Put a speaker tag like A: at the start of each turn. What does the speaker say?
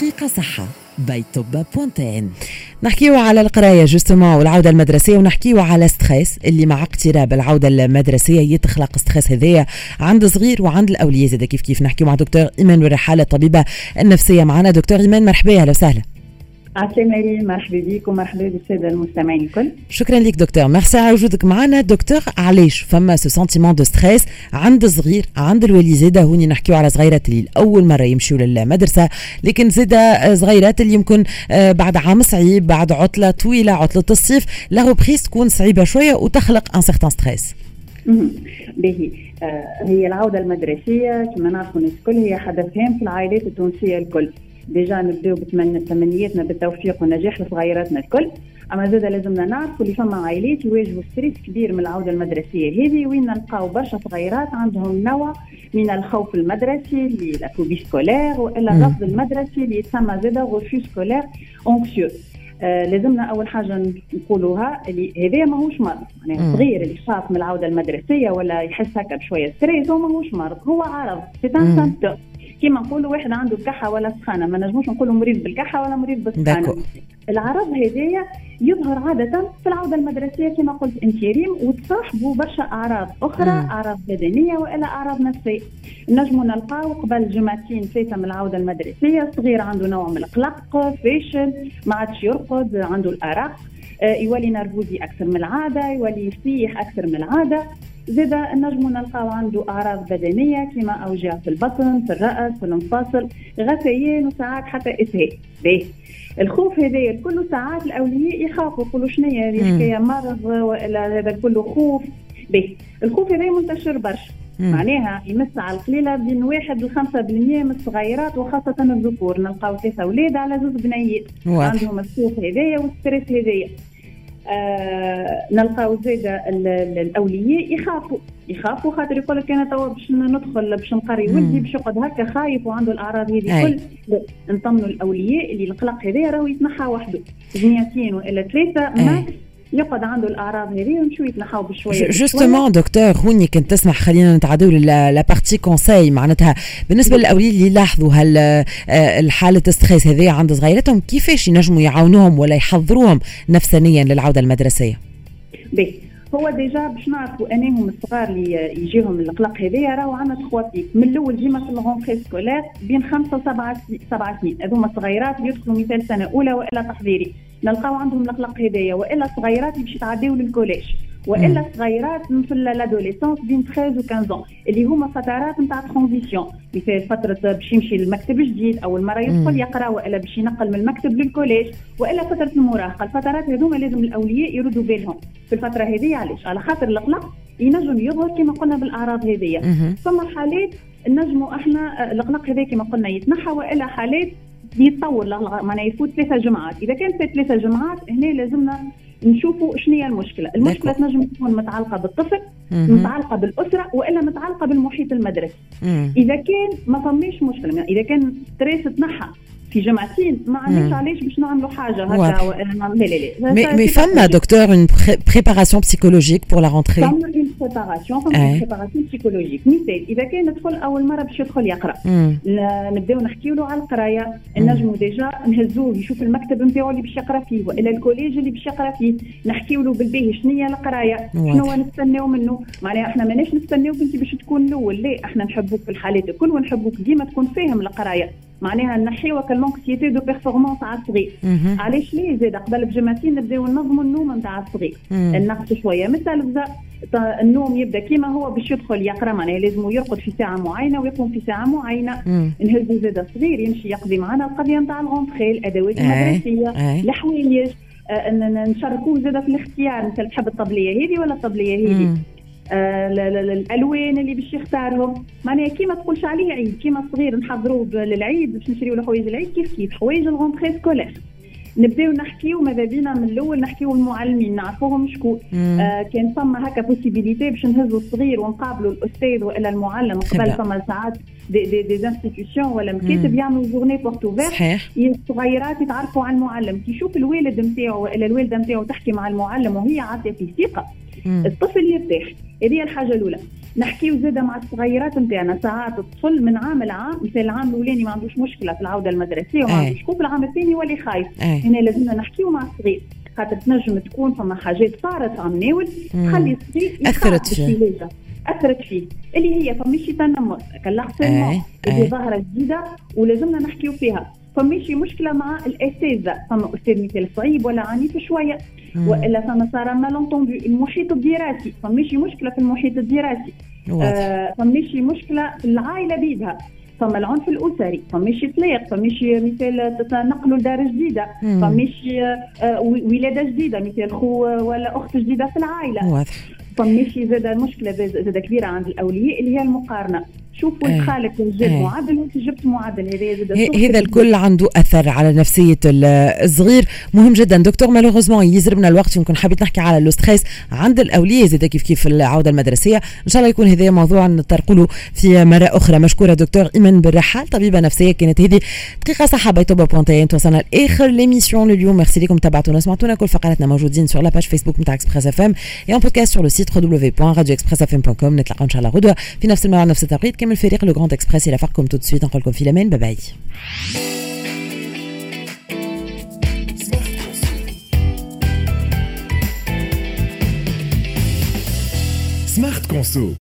A: دقيقة صحة. باي توبا بوانتين نحكيو على القراية justement والعودة المدرسية ونحكيو على stress اللي مع اقتراب العودة المدرسية يتخلق stress هذايا عند صغير وعند الأولياء زاد كيف كيف نحكيو مع دكتور إيمان بالرحال الطبيبة النفسية معنا. دكتور إيمان مرحبا أهلا وسهلا.
B: مريم مرحبا بك ومرحبا بالسادة المستمعين الكل.
A: شكرا لك دكتور. ميرسي على وجودك معنا. دكتور علاش فما ce sentiment de stress عند الصغير عند الوالي زاده هوني نحكيو على صغيرات اللي اول مرة يمشيو للمدرسه لكن زاده صغيرات اللي يمكن آه، بعد عام صعيب بعد عطلة طويلة عطلة الصيف la reprise تكون صعيبة شوية وتخلق un certain stress
B: باهي. آه هي العودة المدرسية كما نعرفوا الناس الكل هي حدث هام في العائلات التونسية الكل. déjà نبداو بتمنياتنا بالتوفيق والنجاح لصغيراتنا الكل. أما زاد لازمنا نعرفوا اللي فما عائلات يواجهوا stress كبير من العودة المدرسية. هذه وين نلقاو برشا صغيرات عندهم نوع من الخوف المدرسي اللي la phobie scolaire وإلا الرفض المدرسي اللي يتسمى زاد refus scolaire anxieux آه لازمنا أول حاجة نقولوها اللي هذا ماهوش مرض. يعني الصغير اللي يخاف من العودة المدرسية ولا يحس هكا بشوية stress هو ماهوش مرض هو عرض. c'est un كيما نقولوا واحد عنده كحه ولا سخانه ما نجموش نقولوا مريض بالكحة ولا مريض بالسخانة. الاعراض هذيا يظهر عادة في العودة المدرسية كما قلت أنت ريم وتصاحبوا برشا أعراض أخرى مم. أعراض بدنية والا أعراض نفسية. نجموا نلقاو قبل جمعتين ثلاثة من العودة المدرسية الصغير عنده نوع من القلق فاشل ما عادش يرقد عنده الأرق. آه، يولي نرفوزي أكثر من العادة يولي يصيح أكثر من العادة. زاد نجم نلقاو عنده أعراض بدنية كما أوجاع في البطن في الرأس في المفاصل غثيان وساعات حتى اسهال باهي. الخوف هذايا كله ساعات الأولياء يخافوا يقولوا شنو هي؟ هذه الحكاية مرض والا هذا كله خوف. باهي. الخوف هذا منتشر برشا. معناها يمس على القليلة بين واحد لخمسة بالمية من الصغيرات وخاصة الذكور. نلقاو ثلاثة أولاد على زوج بنيات. عندهم الخوف هذايا والستريس هذايا. آه نلقاو زيد الاولياء يخافوا يخافوا خاطر يقول لك أنا توا باش ندخل باش نقري ولدي باش يقعد هكا خايف وعنده الأعراض هذه كل نطمنوا الأولياء اللي القلق هذا راهو يتنحى وحده. جمعتين وإلا ثلاثة max يقعد عنده الأعراض هذه ونمشيو يتنحاو بشوية.
A: justement دكتور هوني كنت تسمح خلينا نتعداو la partie conseils معناتها بالنسبة للاولياء اللي يلاحظوا هل آه، الحالة stress هذه عند صغيرتهم كيفاش ينجموا يعاونوهم ولا يحضروهم نفسانيا للعودة المدرسية؟
B: باهي. هو déjà باش نعرفوا أنهم الصغار اللي يجيهم القلق هذايا راهو عندنا تخواتيك من الأول ديما في ال refus scolaire بين خمسة وسبعة سبعة سنين. هذوما الصغيرات يدخلوا مثال سنة أولى والا تحضيري. نلقاو عندهم القلق هذايا وإلا صغيرات باش يتعداو لل collège وإلا صغيرات في ال adolescence بين 13 و 15 اللي هما فترات نتاع transition مثال فترة باش يمشي للمكتب جديد أول مرة يدخل يقرأ وإلا باش ينقل من المكتب لل collège وإلا فترة المراهقة. الفترات هذوما لازم الأولياء يردوا بالهم. في الفترة هذه علاش؟ على خاطر القلق ينجم يظهر كما قلنا بالأعراض هذه فما حالات نجموا إحنا القلق هذا كما قلنا يتنحى وإلا حالات يتطور معناها يفوت ثلاثة جمعات. إذا كان فات ثلاثة جمعات هنا لازمنا نشوفوا شنو هي المشكلة. المشكلة تنجم تكون متعلقة بالطفل متعلقة بالأسرة وإلا متعلقة بالمحيط المدرسي. إذا كان ما فماش مشكلة يعني إذا كان stress تنحى في جمعتين ما عندناش علاش باش نعملوا حاجة هكا لا لا لا.
A: mais فما دكتور une préparation psychologique pour
B: la rentrée préparation فما préparation psychologique مثال إذا كان يدخل أول مرة باش يدخل يقرأ نبدأو نحكيو له على القراية. نجموا déjà نهزوه يشوف المكتب نتاعو اللي باش يقرأ فيه وإلا ال collège اللي باش يقرأ فيه. نحكيو له بالباهي شنو هي القراية شنو نستناو منه. معناها إحنا ماناش نستناو انت باش تكون الأول لا إحنا نحبوك في الحالات الكل ونحبوك ديما تكون فاهم القراية. معناها نحيو ك l'anxiété de performance على الصغير. علاش ليه زاد؟ قبل بجمعتين نبداو ننظموا النوم نتاع الصغير. نقصوا شوية. مثل النوم يبدأ كيما هو باش يدخل يقرأ معناها لازم يرقد في ساعة معينة ويقوم في ساعة معينة. نهزوا زاد الصغير يمشي يقضي معنا القضية نتاع ال rentrée الادوات المدرسية الحوايج. آه، نشاركوه زاد في الاختيار. مثل تحب الطبلية هذه ولا الطبلية هذه؟ الالوان اللي باش يختارهم. معناها كيما تقولش عليه عيد كيما الصغير نحضروه للعيد باش نشريو له حوايج العيد كيف كيف. حوايج ال rentrée scolaire نبداو نحكيو ماذا بينا من الأول نحكيو المعلمين نعرفوهم شكون. آه كان فما هكا possibilité باش نهزوا الصغير ونقابلوا الأستاذ وإلا المعلم. قبل فما ساعات des des des institutions ولا مكاتب يعملوا journée porte ouverte الصغيرات يتعرفوا على المعلم. كي يشوف الوالد نتاعو والا الوالدة نتاعو تحكي مع المعلم وهي عاطية في ثقه الطفل يرتاح هذه الحاجة الأولى نحكيو زادة مع الصغيرات نتاعنا ساعات الطفل من عام لعام مثل العام الأولاني ما عندوش مشكلة في العودة المدرسية وما
A: أي.
B: عندوش خوف العام الثاني يولي خايف
A: أي.
B: هنا لازمنا نحكيو مع الصغير خاطر تنجم تكون فما حاجات صارت عمناول
A: مم.
B: تخلي الصغير باش
A: فيه.
B: أثرت فيه اللي هي فماشي تنمر
A: أي.
B: ك ال
A: harcèlement اللي.
B: ظاهره جديدة ولازمنا نحكيو فيها فماشي مشكلة مع الاساتذه فما أستاذ مثال صعيب ولا عنيف
A: شوية.
B: وإلا فما صار malentendu المحيط الدراسي فماشي مشكلة في المحيط الدراسي. آه فماشي مشكلة في العائلة بيدها. فما العنف الأسري فماشي طلاق فماشي مثال تنقلوا لدار
A: جديدة.
B: فماشي آه ولادة جديدة مثال خو ولا أخت جديدة في العائلة.
A: واضح.
B: فماشي زاد المشكلة زاد زاد كبيرة عند الأولياء اللي هي المقارنة. شوفوا
A: أي.
B: خالك جاب
A: أي.
B: معدل وانت جبت معدل هذا.
A: الكل عنده أثر على نفسية ال- الصغير. مهم جدا. دكتور malheureusement يزربنا الوقت. يمكن حبيت نحكي على le stress عند الأولياء. زاد كيف كيف العودة المدرسية. إن شاء الله يكون هذا موضوع نطرقوا له في مرة أخرى. مشكورة دكتور إيمان بالرحال طبيبة نفسية كانت هذه. دقيقة صحة بيتوبا بونتين توصلنا لاخر l'émission لليوم ميرسي لكم تابعتونا. سمعتونا كل فقراتنا موجودين la page Facebook نتاع Express FM en podcast sur le site www.radioexpressfm.com نتلاقوا إن شاء الله غدوة في نفس الموعد نفس التوقيت. Amel Ferrer, Le Grand Express et La Farc comme tout de suite, encore le filament.
C: Bye bye. Smart Conso.